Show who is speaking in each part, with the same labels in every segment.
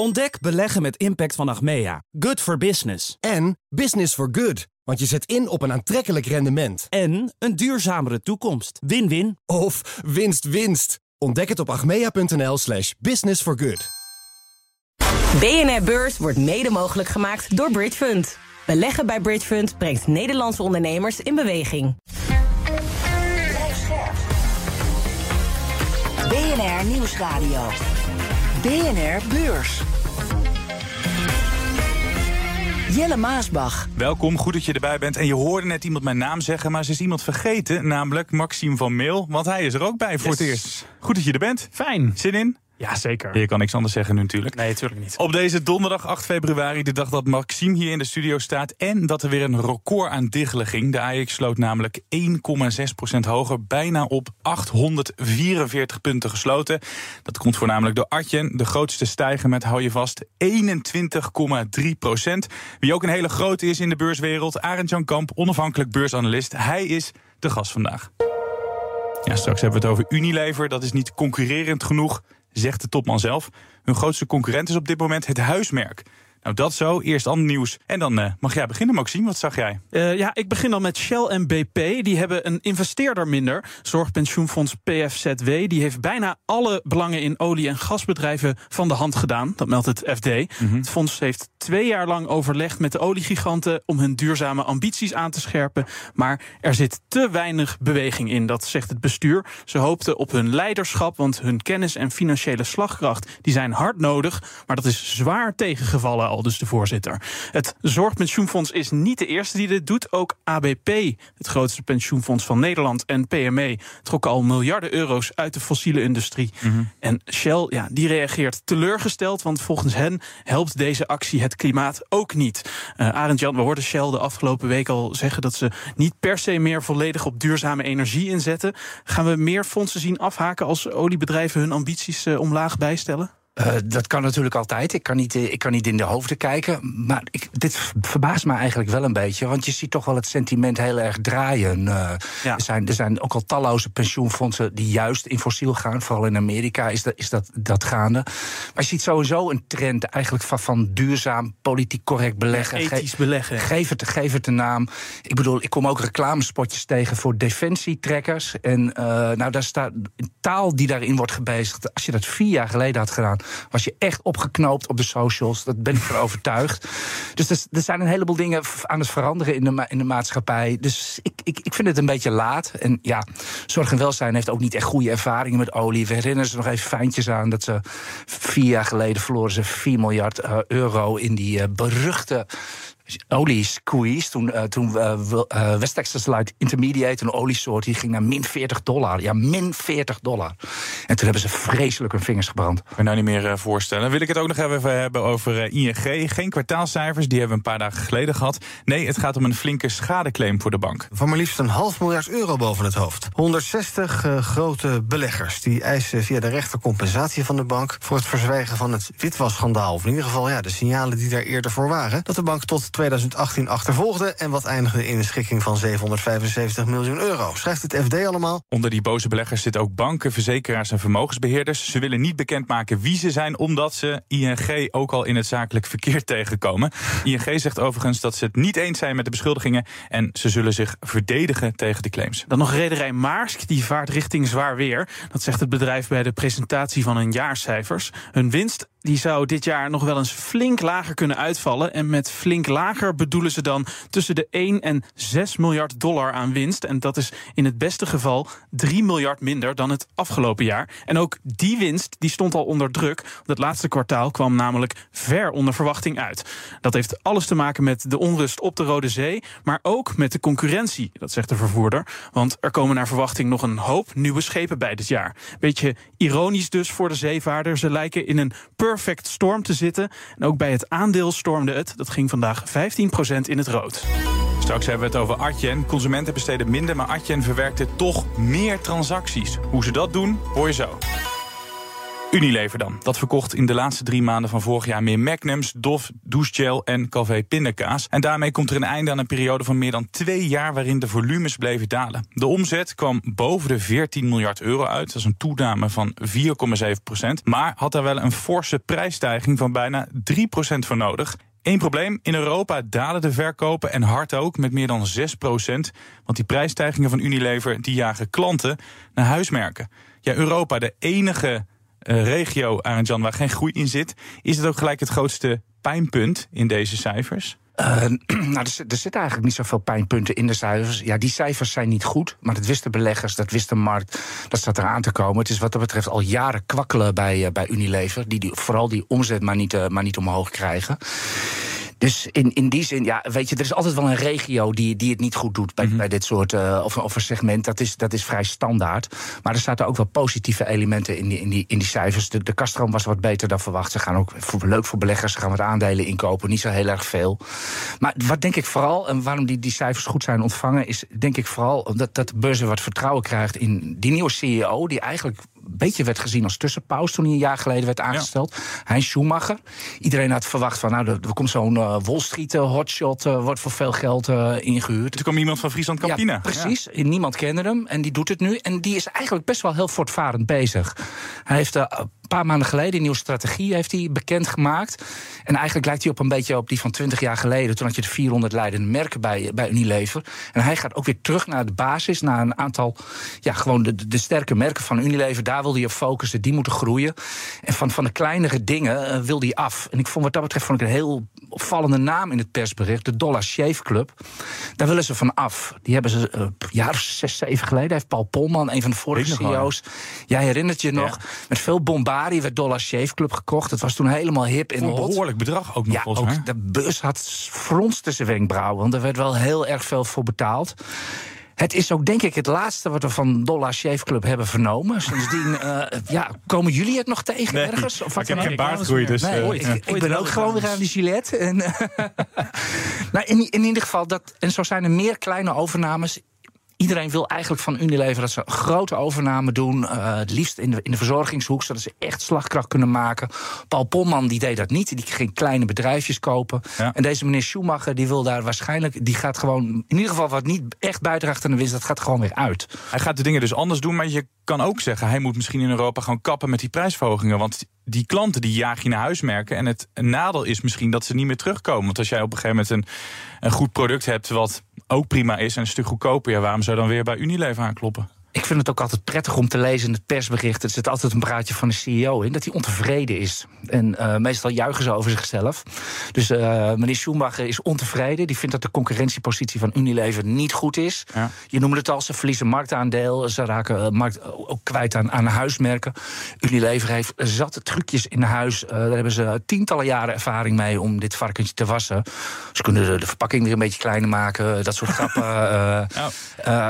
Speaker 1: Ontdek beleggen met impact van Achmea. Good for business.
Speaker 2: En business for good. Want je zet in op een aantrekkelijk rendement.
Speaker 1: En een duurzamere toekomst. Win-win.
Speaker 2: Of winst winst. Ontdek het op achmea.nl slash business for good.
Speaker 3: BNR Beurs wordt mede mogelijk gemaakt door Bridge Fund. Beleggen bij Bridge Fund brengt Nederlandse ondernemers in beweging.
Speaker 4: BNR Nieuwsradio. BNR Beurs. Jelle Maasbach.
Speaker 5: Welkom, goed dat je erbij bent. En je hoorde net iemand mijn naam zeggen, maar ze is iemand vergeten, namelijk Maxime van Meel, want hij is er ook bij voor het eerst. Goed dat je er bent.
Speaker 6: Fijn.
Speaker 5: Zin in?
Speaker 6: Ja, zeker.
Speaker 5: Je kan niks anders zeggen nu natuurlijk.
Speaker 6: Nee, natuurlijk niet.
Speaker 5: Op deze donderdag 8 februari, de dag dat Maxime hier in de studio staat... en dat er weer een record aan diggelen ging. De AX sloot namelijk 1,6% hoger, bijna op 844 punten gesloten. Dat komt voornamelijk door Artjen, de grootste stijger met, hou je vast, 21,3 procent. Wie ook een hele grote is in de beurswereld, Arend Jan Kamp, onafhankelijk beursanalist. Hij is de gast vandaag. Ja, straks hebben we het over Unilever. Dat is niet concurrerend genoeg zegt de topman zelf. Hun grootste concurrent is op dit moment het huismerk. Nou, dat zo. Eerst ander nieuws. En dan uh, mag jij beginnen, Maxime. Wat zag jij?
Speaker 6: Uh, ja, ik begin dan met Shell en BP. Die hebben een investeerder minder. Zorgpensioenfonds PFZW. Die heeft bijna alle belangen in olie- en gasbedrijven van de hand gedaan. Dat meldt het FD. Mm -hmm. Het fonds heeft twee jaar lang overlegd met de oliegiganten... om hun duurzame ambities aan te scherpen. Maar er zit te weinig beweging in, dat zegt het bestuur. Ze hoopten op hun leiderschap, want hun kennis en financiële slagkracht... die zijn hard nodig, maar dat is zwaar tegengevallen al dus de voorzitter. Het Zorgpensioenfonds is niet de eerste die dit doet. Ook ABP, het grootste pensioenfonds van Nederland, en PME trokken al miljarden euro's uit de fossiele industrie. Mm -hmm. En Shell, ja, die reageert teleurgesteld, want volgens hen helpt deze actie het klimaat ook niet. Uh, Arend Jan, we hoorden Shell de afgelopen week al zeggen dat ze niet per se meer volledig op duurzame energie inzetten. Gaan we meer fondsen zien afhaken als oliebedrijven hun ambities uh, omlaag bijstellen?
Speaker 7: Uh, dat kan natuurlijk altijd. Ik kan niet, ik kan niet in de hoofden kijken. Maar ik, dit verbaast me eigenlijk wel een beetje. Want je ziet toch wel het sentiment heel erg draaien. Uh, ja. er, zijn, er zijn ook al talloze pensioenfondsen die juist in fossiel gaan. Vooral in Amerika is dat, is dat, dat gaande. Maar je ziet sowieso een trend eigenlijk van, van duurzaam, politiek correct beleggen.
Speaker 6: Ja, ethisch beleggen.
Speaker 7: Geef het, geef het een naam. Ik bedoel, ik kom ook reclamespotjes tegen voor defensietrekkers. En uh, nou, daar staat taal die daarin wordt gebezigd. Als je dat vier jaar geleden had gedaan was je echt opgeknoopt op de socials. Dat ben ik van overtuigd. Dus er, zijn een heleboel dingen aan het veranderen in de, in de maatschappij. Dus ik, ik, ik vind het een beetje laat. En ja, Zorg en Welzijn heeft ook niet echt goede ervaringen met olie. We herinneren ze nog even fijntjes aan dat ze vier jaar geleden verloren ze 4 miljard uh, euro in die uh, beruchte olie squeeze. Toen, uh, toen uh, uh, West Texas Light Intermediate, een oliesoort, die ging naar min 40 dollar. Ja, min 40 dollar. En toen hebben ze vreselijk hun vingers gebrand.
Speaker 5: Ik kan nou niet meer voorstellen. Wil ik het ook nog even hebben over ING. Geen kwartaalcijfers, die hebben we een paar dagen geleden gehad. Nee, het gaat om een flinke schadeclaim voor de bank.
Speaker 8: Van maar liefst een half miljard euro boven het hoofd. 160 grote beleggers die eisen via de rechter compensatie van de bank... voor het verzwijgen van het witwasschandaal. Of in ieder geval ja, de signalen die daar eerder voor waren. Dat de bank tot 2018 achtervolgde en wat eindigde in een schikking van 775 miljoen euro. Schrijft het FD allemaal.
Speaker 5: Onder die boze beleggers zitten ook banken, verzekeraars en vermogensbeheerders. Ze willen niet bekendmaken wie ze zijn, omdat ze ING ook al in het zakelijk verkeer tegenkomen. ING zegt overigens dat ze het niet eens zijn met de beschuldigingen en ze zullen zich verdedigen tegen de claims.
Speaker 6: Dan nog rederij Maersk, die vaart richting zwaar weer. Dat zegt het bedrijf bij de presentatie van hun jaarcijfers. Hun winst die zou dit jaar nog wel eens flink lager kunnen uitvallen. En met flink lager bedoelen ze dan tussen de 1 en 6 miljard dollar aan winst. En dat is in het beste geval 3 miljard minder dan het afgelopen jaar. En ook die winst die stond al onder druk. Het laatste kwartaal kwam namelijk ver onder verwachting uit. Dat heeft alles te maken met de onrust op de Rode Zee, maar ook met de concurrentie, dat zegt de vervoerder. Want er komen naar verwachting nog een hoop nieuwe schepen bij dit jaar. Beetje ironisch dus voor de zeevaarder. Ze lijken in een perfect storm te zitten. En ook bij het aandeel stormde het. Dat ging vandaag 15% in het rood.
Speaker 5: Straks hebben we het over Atjen. Consumenten besteden minder, maar Atjen verwerkte toch meer transacties. Hoe ze dat doen, hoor je zo. Unilever dan. Dat verkocht in de laatste drie maanden van vorig jaar meer Magnums, Dof, douchegel en Calvé pindakaas. En daarmee komt er een einde aan een periode van meer dan twee jaar waarin de volumes bleven dalen. De omzet kwam boven de 14 miljard euro uit. Dat is een toename van 4,7 procent. Maar had daar wel een forse prijsstijging van bijna 3 procent voor nodig. Eén probleem, in Europa dalen de verkopen en hard ook met meer dan 6 procent. Want die prijsstijgingen van Unilever die jagen klanten naar huismerken. Ja, Europa, de enige regio, Arend-Jan, waar geen groei in zit. Is het ook gelijk het grootste pijnpunt in deze cijfers?
Speaker 7: Uh, nou, er, er zitten eigenlijk niet zoveel pijnpunten in de cijfers. Ja, die cijfers zijn niet goed, maar dat wisten beleggers, dat wist de markt, dat staat eraan te komen. Het is wat dat betreft al jaren kwakkelen bij, uh, bij Unilever, die, die vooral die omzet maar niet, maar niet omhoog krijgen. Dus in, in die zin, ja, weet je, er is altijd wel een regio die, die het niet goed doet bij, mm -hmm. bij dit soort, uh, of, of een segment. Dat is, dat is vrij standaard. Maar er zaten ook wel positieve elementen in die, in die, in die cijfers. De, de kaststroom was wat beter dan verwacht. Ze gaan ook voor, leuk voor beleggers, ze gaan wat aandelen inkopen. Niet zo heel erg veel. Maar wat denk ik vooral, en waarom die, die cijfers goed zijn ontvangen, is denk ik vooral dat, dat de beurs wat vertrouwen krijgt in die nieuwe CEO, die eigenlijk beetje werd gezien als tussenpaus toen hij een jaar geleden werd aangesteld. Ja. Heinz Schumacher. Iedereen had verwacht van, nou, er, komt zo'n uh, Wall Street uh, hotshot, uh, wordt voor veel geld ingehuurd.
Speaker 5: Er kwam iemand van Friesland Campina.
Speaker 7: Ja, precies. Ja. Niemand kende hem en die doet het nu. En die is eigenlijk best wel heel voortvarend bezig. Hij heeft paar maanden geleden een nieuwe strategie heeft hij bekendgemaakt. En eigenlijk lijkt hij op een beetje op die van 20 jaar geleden. Toen had je de 400 leidende merken bij, bij Unilever. En hij gaat ook weer terug naar de basis, naar een aantal, ja, gewoon de, de sterke merken van Unilever. Daar wil hij op focussen, die moeten groeien. En van, van de kleinere dingen uh, wil hij af. En ik vond wat dat betreft vond ik een heel opvallende naam in het persbericht, de Dollar Shave Club. Daar willen ze van af. Die hebben ze een uh, jaar of zes, zeven geleden. Heeft Paul Polman, een van de vorige CEO's. Jij herinnert je nog, ja. met veel bombardie werd Dollar Shave Club gekocht. Het was toen helemaal hip in
Speaker 5: Een behoorlijk bedrag ook nog,
Speaker 7: ja,
Speaker 5: volgens
Speaker 7: ook De beurs had frons tussen wenkbrauwen, want er werd wel heel erg veel voor betaald. Het is ook denk ik het laatste wat we van Dollar Shave Club hebben vernomen. Sindsdien uh, ja, komen jullie het nog tegen
Speaker 5: nee,
Speaker 7: ergens? Of
Speaker 5: ik heb geen baardgroei, dus...
Speaker 7: Nee, uh, ik, ja. ik ben ook gewoon weer aan die gilet. En, nou, in, in ieder geval, dat, en zo zijn er meer kleine overnames Iedereen wil eigenlijk van Unilever dat ze een grote overname doen. Uh, het liefst in de, in de verzorgingshoek, zodat ze echt slagkracht kunnen maken. Paul Polman die deed dat niet. Die ging kleine bedrijfjes kopen. Ja. En deze meneer Schumacher die wil daar waarschijnlijk... die gaat gewoon, in ieder geval wat niet echt bijdraagt aan de winst... dat gaat gewoon weer uit.
Speaker 5: Hij gaat de dingen dus anders doen, maar je kan ook zeggen... hij moet misschien in Europa gewoon kappen met die prijsverhogingen. Want die klanten die jaag je naar huis merken. En het nadeel is misschien dat ze niet meer terugkomen. Want als jij op een gegeven moment een, een goed product hebt... wat ook prima is en een stuk goedkoper... ja, waarom zou dan weer bij Unilever aankloppen?
Speaker 7: Ik vind het ook altijd prettig om te lezen in het persbericht. Er zit altijd een praatje van de CEO in dat hij ontevreden is. En uh, meestal juichen ze over zichzelf. Dus uh, meneer Schumacher is ontevreden. Die vindt dat de concurrentiepositie van Unilever niet goed is. Ja. Je noemde het al, ze verliezen marktaandeel. Ze raken uh, markt ook kwijt aan, aan huismerken. Unilever heeft zat trucjes in huis. daar hebben ze tientallen jaren ervaring mee om dit varkentje te wassen. Ze kunnen de, de verpakking weer een beetje kleiner maken. Dat soort grappen.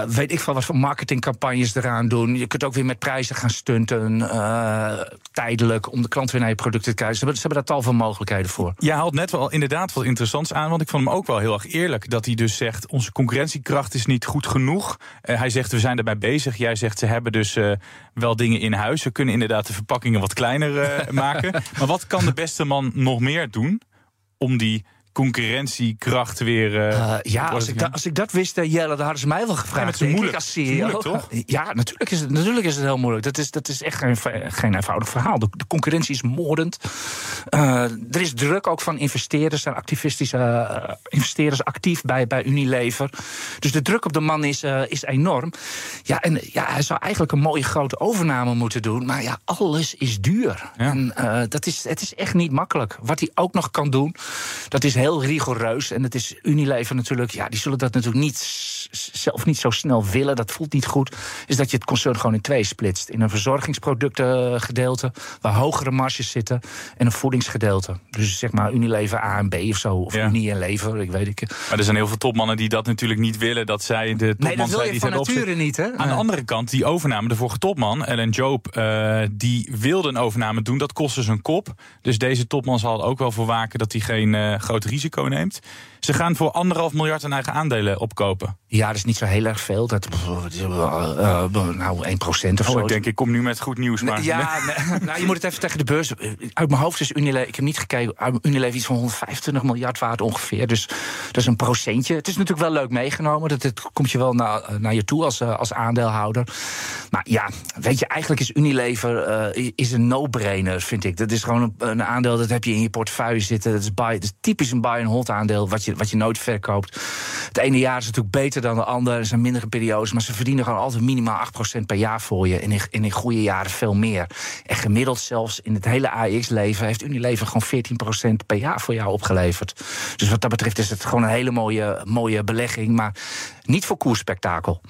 Speaker 7: weet ik veel wat voor marketingcampagne eraan doen. Je kunt ook weer met prijzen gaan stunten. Uh, tijdelijk, om de klant weer naar je producten te krijgen. Ze hebben, ze daar tal van mogelijkheden voor.
Speaker 5: Jij haalt net wel inderdaad wat interessants aan. Want ik vond hem ook wel heel erg eerlijk. Dat hij dus zegt, onze concurrentiekracht is niet goed genoeg. Uh, hij zegt, we zijn erbij bezig. Jij zegt, ze hebben dus uh, wel dingen in huis. Ze kunnen inderdaad de verpakkingen wat kleiner maken. Maar wat kan de beste man nog meer doen om die concurrentiekracht weer. Uh,
Speaker 7: uh, ja, als ik, da, als ik dat wist, uh, Jelle, dan hadden ze mij wel gevraagd.
Speaker 5: Ja, het moeilijk.
Speaker 7: als CEO.
Speaker 5: moeilijk, toch?
Speaker 7: Ja, natuurlijk is het, natuurlijk is het heel moeilijk. Dat is, dat is echt geen, geen eenvoudig verhaal. De, de concurrentie is moordend. er is druk ook van investeerders en activistische investeerders actief bij, bij Unilever. Dus de druk op de man is, is enorm. Ja, en ja, hij zou eigenlijk een mooie grote overname moeten doen. Maar ja, alles is duur. Ja. En dat is, het is echt niet makkelijk. Wat hij ook nog kan doen, dat is heel heel rigoureus. En het is Unilever natuurlijk, ja, die zullen dat natuurlijk niet zelf niet zo snel willen. Dat voelt niet goed. Is dat je het concern gewoon in twee splitst. In een verzorgingsproductengedeelte, waar hogere marges zitten, en een voedingsgedeelte. Dus zeg maar Unilever A en B of zo. Of ja. Unie en Lever, ik weet ik.
Speaker 5: Maar er zijn heel veel topmannen die dat natuurlijk niet willen. Dat zij de topman
Speaker 7: nee, dat wil je
Speaker 5: die
Speaker 7: van nature niet, hè?
Speaker 5: Aan de andere kant, die overname, de vorige topman, Ellen Joop, uh, die wilde een overname doen. Dat kostte zijn kop. Dus deze topman zal ook wel voor waken dat hij geen uh, groot risico risico neemt. Ze gaan voor anderhalf miljard aan eigen aandelen opkopen.
Speaker 7: Ja, dat is niet zo heel erg veel. Dat, uh, nou, 1 procent of
Speaker 5: oh,
Speaker 7: zo.
Speaker 5: Ik denk, ik kom nu met goed nieuws. Maar.
Speaker 7: Ja, nee, nou, je moet het even tegen de beurs. Uit mijn hoofd is Unilever, ik heb niet gekeken, Unilever iets van 125 miljard waard ongeveer. Dus dat is een procentje. Het is natuurlijk wel leuk meegenomen. Dat, het komt je wel naar, naar je toe als, als aandeelhouder. Maar ja, weet je, eigenlijk is Unilever uh, is een no-brainer, vind ik. Dat is gewoon een, een, aandeel, dat heb je in je portefeuille zitten. Dat is, buy, dat is typisch een buy-and-hold aandeel, wat je, wat je nooit verkoopt. Het ene jaar is natuurlijk beter dan de andere. Er zijn mindere periodes, maar ze verdienen gewoon altijd minimaal 8% per jaar voor je. En in, in, goede jaren veel meer. En gemiddeld zelfs in het hele AX-leven heeft Unilever gewoon 14% per jaar voor jou opgeleverd. Dus wat dat betreft is het gewoon een hele mooie, mooie belegging, maar niet voor koerspektakel.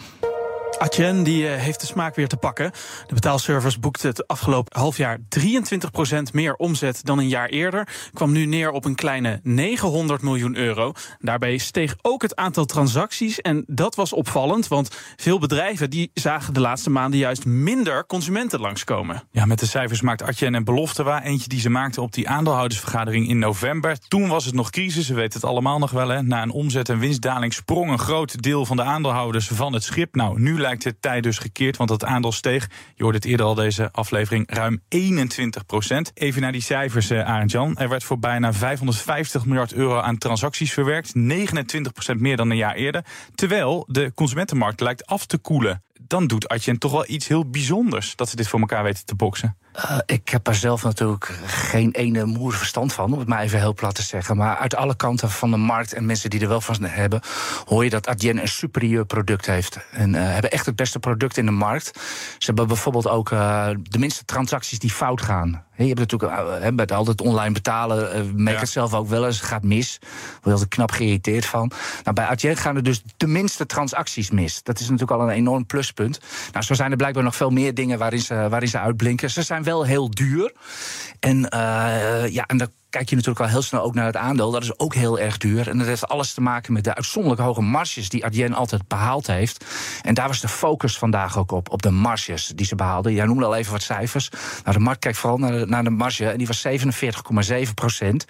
Speaker 6: Adyen die heeft de smaak weer te pakken. De betaalservice boekte het afgelopen half jaar 23% meer omzet dan een jaar eerder. Kwam nu neer op een kleine 900 miljoen euro. Daarbij steeg ook het aantal transacties. En dat was opvallend, want veel bedrijven die zagen de laatste maanden juist minder consumenten langskomen.
Speaker 5: Ja, met de cijfers maakt Adyen een belofte waar. Eentje die ze maakten op die aandeelhoudersvergadering in november. Toen was het nog crisis, we weten het allemaal nog wel. Hè. Na een omzet- en winstdaling sprong een groot deel van de aandeelhouders van het schip. Nou, nu lijkt het tijd dus gekeerd, want het aandeel steeg. Je hoorde het eerder al deze aflevering, ruim 21 procent. Even naar die cijfers, uh, Arend Jan. Er werd voor bijna 550 miljard euro aan transacties verwerkt. 29 procent meer dan een jaar eerder. Terwijl de consumentenmarkt lijkt af te koelen. Dan doet Adyen toch wel iets heel bijzonders dat ze dit voor elkaar weten te boksen.
Speaker 7: Uh, ik heb er zelf natuurlijk geen ene moer verstand van, om het maar even heel plat te zeggen. Maar uit alle kanten van de markt en mensen die er wel van hebben, hoor je dat Adyen een superieur product heeft. En uh, hebben echt het beste product in de markt. Ze hebben bijvoorbeeld ook uh, de minste transacties die fout gaan. Je hebt natuurlijk he, met altijd online betalen, uh, merk ja. het zelf ook wel eens, gaat mis. Word je er knap geïrriteerd van. Nou, bij Adyen gaan er dus de minste transacties mis. Dat is natuurlijk al een enorm pluspunt. Nou, zo zijn er blijkbaar nog veel meer dingen waarin ze, waarin ze uitblinken. Ze zijn wel heel duur. En, uh, ja, en dat kijk je natuurlijk al heel snel ook naar het aandeel. Dat is ook heel erg duur. En dat heeft alles te maken met de uitzonderlijk hoge marges die Adyen altijd behaald heeft. En daar was de focus vandaag ook op, op de marges die ze behaalden. Jij noemde al even wat cijfers. Nou, de markt kijkt vooral naar de, naar de marge en die was 47,7 procent.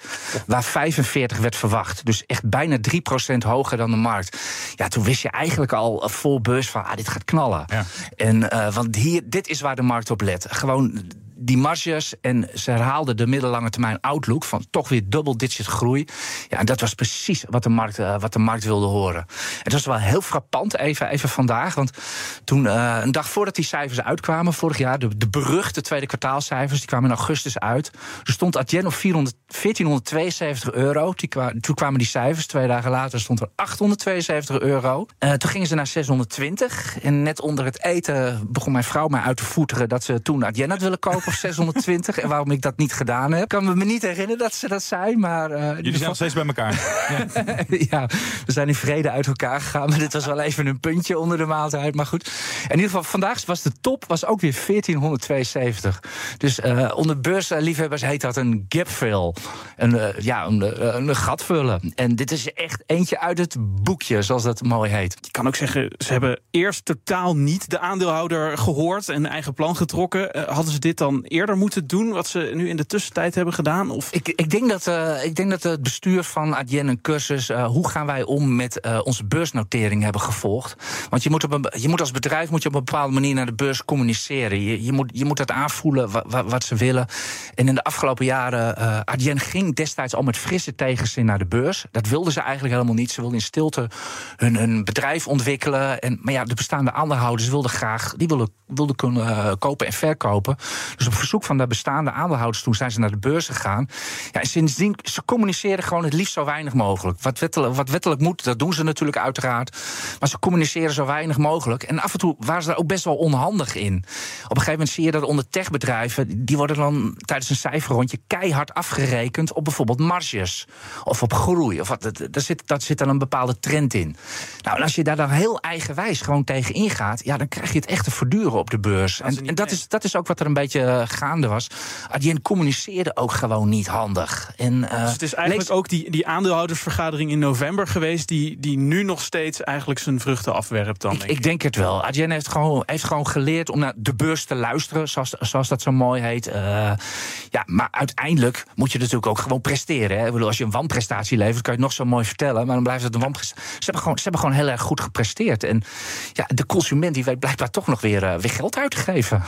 Speaker 7: Waar 45 werd verwacht. Dus echt bijna 3 procent hoger dan de markt. Ja, toen wist je eigenlijk al vol beurs van, ah, dit gaat knallen. Ja. En, uh, want hier, dit is waar de markt op let. Gewoon die marges en ze herhaalden de middellange termijn outlook van toch weer double-digit groei. Ja, en dat was precies wat de markt, uh, wat de markt wilde horen. Het was wel heel frappant even, even vandaag, want toen uh, een dag voordat die cijfers uitkwamen vorig jaar, de, de beruchte tweede kwartaalcijfers, die kwamen in augustus uit. Er stond Adyen op 400, 1472 euro. Die toen kwamen die cijfers. Twee dagen later stond er 872 euro. Uh, toen gingen ze naar 620. En net onder het eten begon mijn vrouw mij uit te voeteren dat ze toen Adyen had willen kopen of 620. en waarom ik dat niet gedaan heb. Ik kan me niet herinneren dat ze dat zei. Maar, uh,
Speaker 5: Jullie zijn nog steeds bij elkaar.
Speaker 7: ja. ja, we zijn in vrede uit elkaar gegaan. Maar dit was wel even een puntje onder de maaltijd. Maar goed. In ieder geval, vandaag was de top was ook weer 1472. Dus uh, onder beursliefhebbers heet dat een gap fill. Een, uh, ja, een, een gat vullen. En dit is echt eentje uit het boekje, zoals dat mooi heet.
Speaker 6: Je kan ook zeggen, ze hebben eerst totaal niet de aandeelhouder gehoord en eigen plan getrokken. Uh, hadden ze dit dan eerder moeten doen, wat ze nu in de tussentijd hebben gedaan? Of?
Speaker 7: Ik, ik, denk dat, uh, ik denk dat het bestuur van Adyen een cursus... Uh, hoe gaan wij om met uh, onze beursnotering hebben gevolgd. Want je moet, op een, je moet als bedrijf moet je op een bepaalde manier naar de beurs communiceren. Je, je, moet, je moet dat aanvoelen wat, ze willen. En in de afgelopen jaren, Adyen ging destijds al met frisse tegenzin naar de beurs. Dat wilden ze eigenlijk helemaal niet. Ze wilden in stilte hun, hun bedrijf ontwikkelen. En, maar ja, de bestaande aandeelhouders wilden graag... die wilden, wilden kunnen kopen en verkopen. Dus op verzoek van de bestaande aandeelhouders toen zijn ze naar de beurs gegaan. Ja, en sindsdien, ze communiceren gewoon het liefst zo weinig mogelijk. Wat wettelijk, wat wettelijk moet, dat doen ze natuurlijk uiteraard. Maar ze communiceren zo weinig mogelijk. En af en toe waren ze daar ook best wel onhandig in. Op een gegeven moment zie je dat onder techbedrijven... die worden dan tijdens een cijferrondje keihard afgerekend... op bijvoorbeeld marges of op groei. Of wat, daar, zit, daar zit dan een bepaalde trend in. Nou, en als je daar dan heel eigenwijs gewoon tegen ingaat... ja, dan krijg je het echt te verduren op de beurs. En, en dat, is, dat is ook wat er een beetje uh, gaande was. Adyen communiceerde ook gewoon niet handig. En, uh,
Speaker 6: dus het is eigenlijk ook die, die aandeelhoudersvergadering in november geweest... Die, die nu nog steeds eigenlijk zijn vruchten afwerpt dan,
Speaker 7: ik, denk ik denk het wel. Adyen heeft gewoon, heeft gewoon geleerd om naar de beurs te luisteren... zoals, zoals dat zo mooi heet. Uh, ja, maar uiteindelijk moet je natuurlijk ook gewoon presteren. Hè? Ik bedoel, als je een wanprestatie levert, kan je het nog zo mooi vertellen... maar dan blijft het een wanprestatie. Ze hebben gewoon, ze hebben gewoon heel erg goed gepresteerd. En ja, de consument die weet blijkbaar toch nog weer, uh, weer geld uit te geven.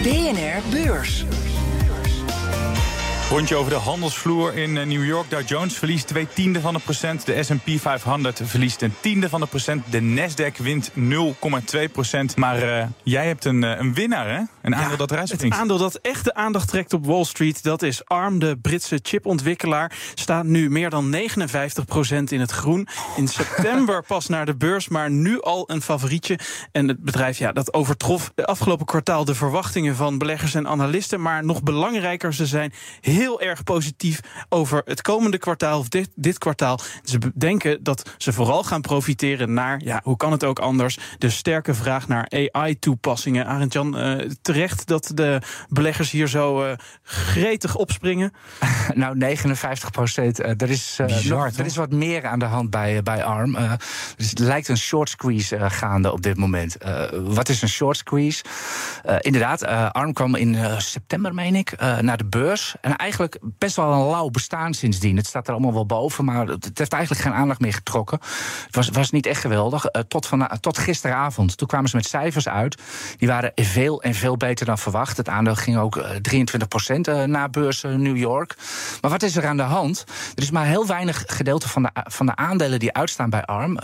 Speaker 4: BNR Beurs.
Speaker 5: Rondje over de handelsvloer in eh, New York. Dow Jones verliest twee tiende van een procent. De S&P 500 verliest een tiende van een procent. De Nasdaq wint 0,2 procent. Maar uh, jij hebt een, uh, een winnaar, hè? Een aandeel ja, dat eruit springt.
Speaker 6: Het aandeel dat echt de aandacht trekt op Wall Street... dat is ARM, de Britse chipontwikkelaar. Staat nu meer dan 59 procent in het groen. In september pas naar de beurs, maar nu al een favorietje. En het bedrijf ja, dat overtrof de afgelopen kwartaal... de verwachtingen van beleggers en analisten. Maar nog belangrijker, ze zijn heel heel erg positief over het komende kwartaal of dit, dit kwartaal. Ze denken dat ze vooral gaan profiteren naar, ja, hoe kan het ook anders, de sterke vraag naar AI-toepassingen. Arend-Jan, uh, terecht dat de beleggers hier zo uh, gretig opspringen?
Speaker 7: nou, 59 procent. Uh, er, is, Bizar, er is wat meer aan de hand bij, bij ARM. dus het lijkt een short squeeze gaande op dit moment. wat is een short squeeze? inderdaad, ARM kwam in september, meen ik, naar de beurs. En eigenlijk best wel een lauw bestaan sindsdien. Het staat er allemaal wel boven, maar het heeft eigenlijk geen aandacht meer getrokken. Het was, was niet echt geweldig. Uh, tot, van, tot gisteravond. Toen kwamen ze met cijfers uit. Die waren veel en veel beter dan verwacht. Het aandeel ging ook uh, 23 procent uh, naar beurs New York. Maar wat is er aan de hand? Er is maar heel weinig gedeelte van de, van de aandelen die uitstaan bij ARM.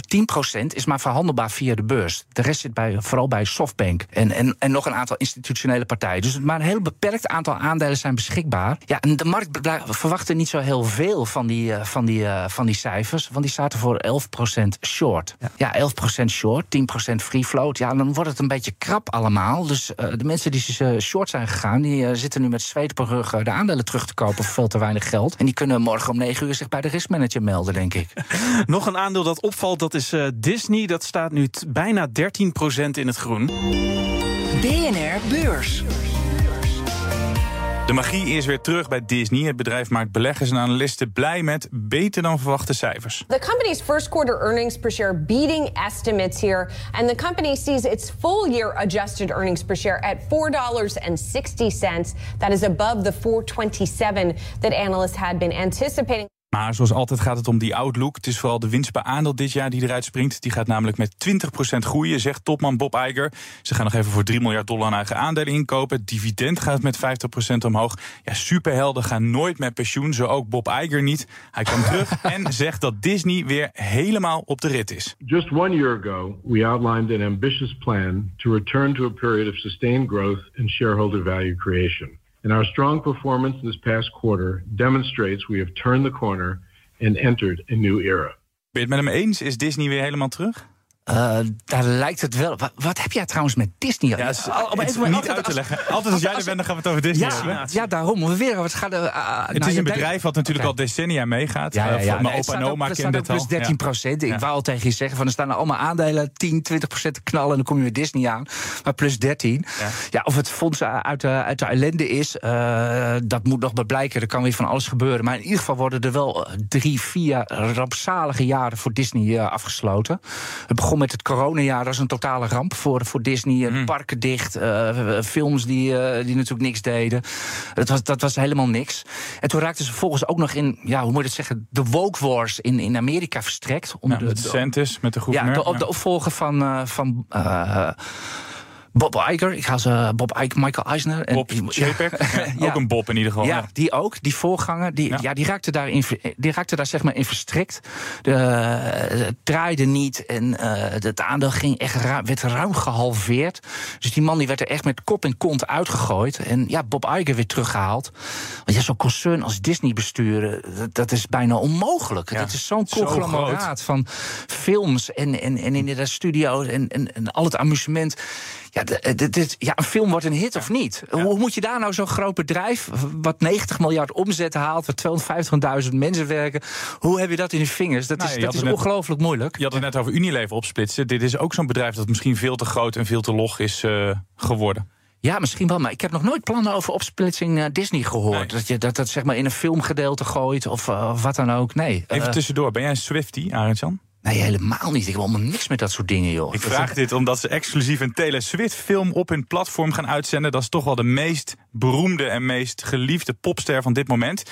Speaker 7: 10 procent is maar verhandelbaar via de beurs. De rest zit bij, vooral bij Softbank en, en, en nog een aantal institutionele partijen. Dus maar een heel beperkt aantal aandelen zijn beschikbaar. Ja, en de markt verwachtte niet zo heel veel van die, uh, van die, uh, van die cijfers. Want die zaten voor 11% short. Ja, ja 11% short, 10% free float. Ja, dan wordt het een beetje krap allemaal. Dus uh, de mensen die short zijn gegaan, die zitten nu met zweet op rug de aandelen terug te kopen voor veel te weinig geld. En die kunnen morgen om 9 uur zich bij de riskmanager melden, denk ik.
Speaker 6: Nog een aandeel dat opvalt, dat is Disney. Dat staat nu bijna 13% in het groen.
Speaker 4: BNR Beurs.
Speaker 5: De magie is weer terug bij Disney. Het bedrijf maakt beleggers en analisten blij met beter dan verwachte cijfers.
Speaker 9: The company's first quarter earnings per share beating estimates here. And the company sees its full year adjusted earnings per share at $4.60. That is above the 427 that analysts had been anticipating.
Speaker 5: Maar zoals altijd gaat het om die outlook. Het is vooral de winst per aandeel dit jaar die eruit springt. Die gaat namelijk met 20% groeien, zegt topman Bob Iger. Ze gaan nog even voor 3 miljard dollar aan eigen aandelen inkopen. Het dividend gaat met 50% omhoog. Ja, superhelden gaan nooit met pensioen, zo ook Bob Iger niet. Hij kwam terug en zegt dat Disney weer helemaal op de rit is.
Speaker 10: Just one year ago, we outlined an ambitious plan to return to a period of sustained growth and shareholder value creation. And our strong performance this past quarter demonstrates we have turned the corner and entered a new era.
Speaker 5: Ben je het met hem eens? Is Disney weer helemaal terug?
Speaker 7: Uh, daar lijkt het wel. Wat, wat, heb jij trouwens met Disney?
Speaker 5: Ja, is, oh, het is niet altijd, uit te leggen. Altijd als jij er bent, dan gaan we het over Disney
Speaker 7: ja,
Speaker 5: hebben.
Speaker 7: Ja, daarom. We weer, wat gaat, uh,
Speaker 5: het nou, is een bedrijf wat natuurlijk okay. al decennia meegaat. Ja, ja, ja. Mijn opa en oma kennen dit
Speaker 7: plus 13 procent. Ik wou al tegen je zeggen, van, er staan allemaal aandelen 10, 20 procent te knallen... en dan kom je met Disney aan. Maar plus 13. Ja, of het fonds uit, uit de ellende is, uh, dat moet nog maar blijken. Er kan weer van alles gebeuren. Maar in ieder geval worden er wel drie, vier rampzalige jaren... voor Disney afgesloten. Het begon met het coronajaar dat was een totale ramp voor, voor Disney. Mm. Parken dicht, uh, films die, uh, die natuurlijk niks deden. Dat was, dat was helemaal niks. En toen raakten ze vervolgens ook nog in, ja, hoe moet je het zeggen, de woke wars in, in Amerika verstrekt.
Speaker 5: Om ja, de, de, DeSantis, met de groep.
Speaker 7: Ja, de, de opvolger van. Uh, van Bob Iger, ik ga ze Bob Iger, Michael Eisner.
Speaker 5: En, Bob Chapek, ja, ook een Bob in ieder geval.
Speaker 7: Ja, die ook, die voorganger, die, ja. die, raakte, daar in, die raakte daar zeg maar in verstrikt. De, het draaide niet en uh, het aandeel ging echt ruim, werd ruim gehalveerd. Dus die man die werd er echt met kop en kont uitgegooid. En ja, Bob Iger weer teruggehaald. Want ja, zo'n concern als Disney besturen, dat, dat is bijna onmogelijk. dat is zo'n conglomeraat zo van films en, en, en inderdaad studio's en, en, en al het amusement. Ja, dit, dit, ja, een film wordt een hit of niet? Hoe moet je daar nou zo'n groot bedrijf, wat 90 miljard omzet haalt, waar 250.000 mensen werken, hoe heb je dat in je vingers? Dat nou, is, dat is ongelooflijk moeilijk.
Speaker 5: Je had het net over Unilever opsplitsen. Dit is ook zo'n bedrijf dat misschien veel te groot en veel te log is uh, geworden.
Speaker 7: Ja, misschien wel, maar ik heb nog nooit plannen over opsplitsing uh, Disney gehoord.
Speaker 5: Nee.
Speaker 7: Dat je dat, dat zeg maar in een filmgedeelte gooit of, uh, of wat dan ook. Nee.
Speaker 5: Even tussendoor, ben jij een Swiftie, Arend-Jan?
Speaker 7: Nee, helemaal niet. Ik heb allemaal niks met dat soort dingen, joh.
Speaker 5: Ik vraag dit omdat ze exclusief een Taylor Swift film op hun platform gaan uitzenden. Dat is toch wel de meest beroemde en meest geliefde popster van dit moment.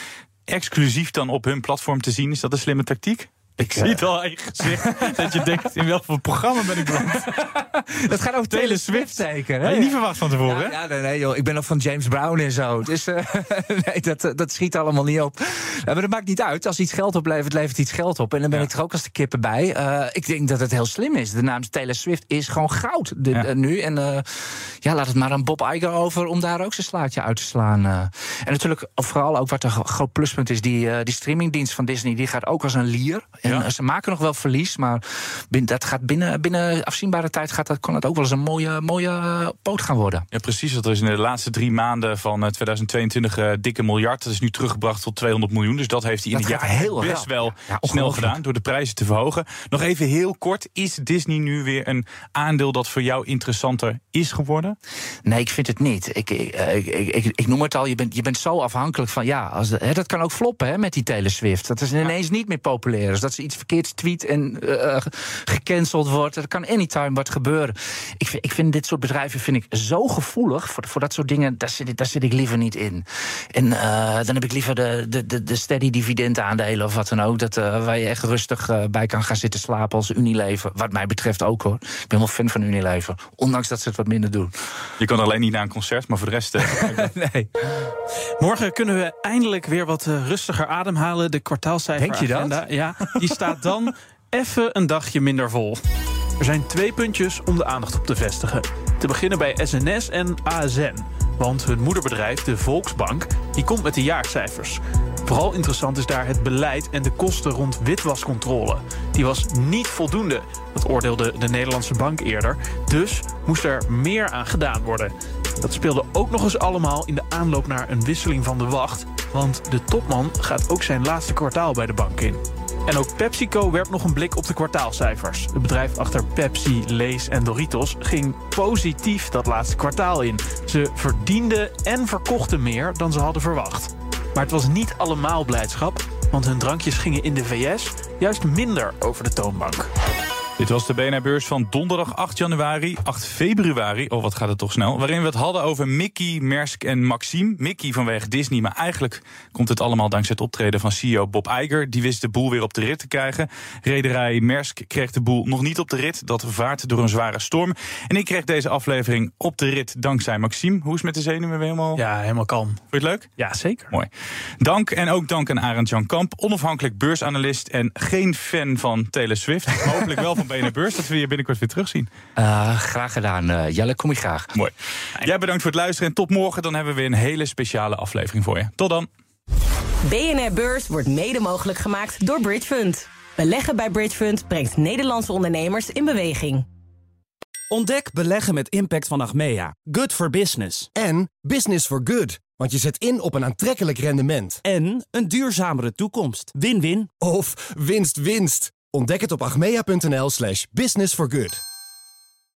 Speaker 5: Exclusief dan op hun platform te zien. Is dat een slimme tactiek? Ik zie het al aan je gezicht dat je denkt, in welk programma ben ik beland?
Speaker 7: dat gaat over Taylor Swift zeker.
Speaker 5: Had je niet verwacht van tevoren,
Speaker 7: ja, ja, nee, nee, joh. Ik ben nog van James Brown en zo. Dus uh, nee, dat, dat schiet allemaal niet op. Maar dat maakt niet uit. Als iets geld oplevert, levert iets geld op. En dan ben ja. ik er ook als de kippen bij. Uh, ik denk dat het heel slim is. De naam Taylor Swift is gewoon goud de, ja. uh, nu. En ja, laat het maar aan Bob Iger over om daar ook zijn slaatje uit te slaan. en natuurlijk, vooral ook wat een groot pluspunt is, die, die streamingdienst van Disney, die gaat ook als een lier. En ja. ze maken nog wel verlies, maar dat gaat binnen, binnen afzienbare tijd gaat dat, kan het ook wel eens een mooie, mooie poot gaan worden.
Speaker 5: Ja, precies. Dat is in de laatste drie maanden van 2022 uh, dikke miljard. Dat is nu teruggebracht tot 200 miljoen. Dus dat heeft hij in het jaar heel best wel ja, snel gedaan door de prijzen te verhogen. Nog even heel kort. Is Disney nu weer een aandeel dat voor jou interessanter is geworden?
Speaker 7: Nee, ik vind het niet. Ik, ik, ik, ik, noem het al, je bent, je bent zo afhankelijk van... ja, als hè, dat kan ook floppen hè, met die Taylor Swift. Dat is ineens niet meer populair. Dus dat ze iets verkeerds tweet en uh, gecanceld wordt. Dat kan anytime wat gebeuren. Ik vind, ik vind dit soort bedrijven vind ik zo gevoelig voor, voor dat soort dingen. Daar zit, daar zit ik liever niet in. En uh, dan heb ik liever de, de, de, de steady dividend aandelen of wat dan ook. Dat, uh, waar je echt rustig bij kan gaan zitten slapen als Unilever. Wat mij betreft ook hoor. Ik ben wel fan van Unilever. Ondanks dat ze het wat minder doen.
Speaker 5: Je kan alleen niet naar een concert, maar voor de rest...
Speaker 7: nee.
Speaker 6: Morgen kunnen we eindelijk weer wat rustiger ademhalen. De kwartaalcijfer
Speaker 7: Denk je dat?
Speaker 6: Ja, die staat dan even een dagje minder vol. Er zijn twee puntjes om de aandacht op te vestigen. Te beginnen bij SNS en ASN. Want hun moederbedrijf, de Volksbank, die komt met de jaarcijfers. Vooral interessant is daar het beleid en de kosten rond witwascontrole. Die was niet voldoende, dat oordeelde de Nederlandse bank eerder. Dus moest er meer aan gedaan worden. Dat speelde ook nog eens allemaal in de aanloop naar een wisseling van de wacht. Want de topman gaat ook zijn laatste kwartaal bij de bank in. En ook PepsiCo werpt nog een blik op de kwartaalcijfers. Het bedrijf achter Pepsi, Lay's en Doritos ging positief dat laatste kwartaal in. Ze verdienden en verkochten meer dan ze hadden verwacht. Maar het was niet allemaal blijdschap, want hun drankjes gingen in de VS juist minder over de toonbank.
Speaker 5: Dit was de BNR-beurs van donderdag 8 januari, 8 februari, oh wat gaat het toch snel, waarin we het hadden over Mickey, Maersk en Maxime. Mickey vanwege Disney, maar eigenlijk komt het allemaal dankzij het optreden van CEO Bob Iger. Die wist de boel weer op de rit te krijgen. Rederij Maersk kreeg de boel nog niet op de rit, dat vaart door een zware storm. En ik kreeg deze aflevering op de rit dankzij Maxime. Hoe is het met de zenuwen weer helemaal?
Speaker 6: Ja, helemaal kalm.
Speaker 5: Vond je het leuk?
Speaker 6: Ja, zeker.
Speaker 5: Mooi. Dank en ook dank aan Arend Jan Kamp, onafhankelijk beursanalist en geen fan van Taylor Swift. Hopelijk wel van BNR Beurs, dat we je binnenkort weer terugzien.
Speaker 7: Uh, graag gedaan. Uh, Jelle, kom je graag.
Speaker 5: Mooi. Jij bedankt voor het luisteren en tot morgen. Dan hebben we weer een hele speciale aflevering voor je. Tot dan.
Speaker 3: BNR Beurs wordt mede mogelijk gemaakt door Bridge Fund. Beleggen bij Bridge Fund brengt Nederlandse ondernemers in beweging.
Speaker 1: Ontdek beleggen met impact van Achmea. Good for business.
Speaker 2: En business for good. Want je zet in op een aantrekkelijk rendement.
Speaker 1: En een duurzamere toekomst. Win-win.
Speaker 2: Of winst-winst. Ontdek het op achmea.nl slash business for good.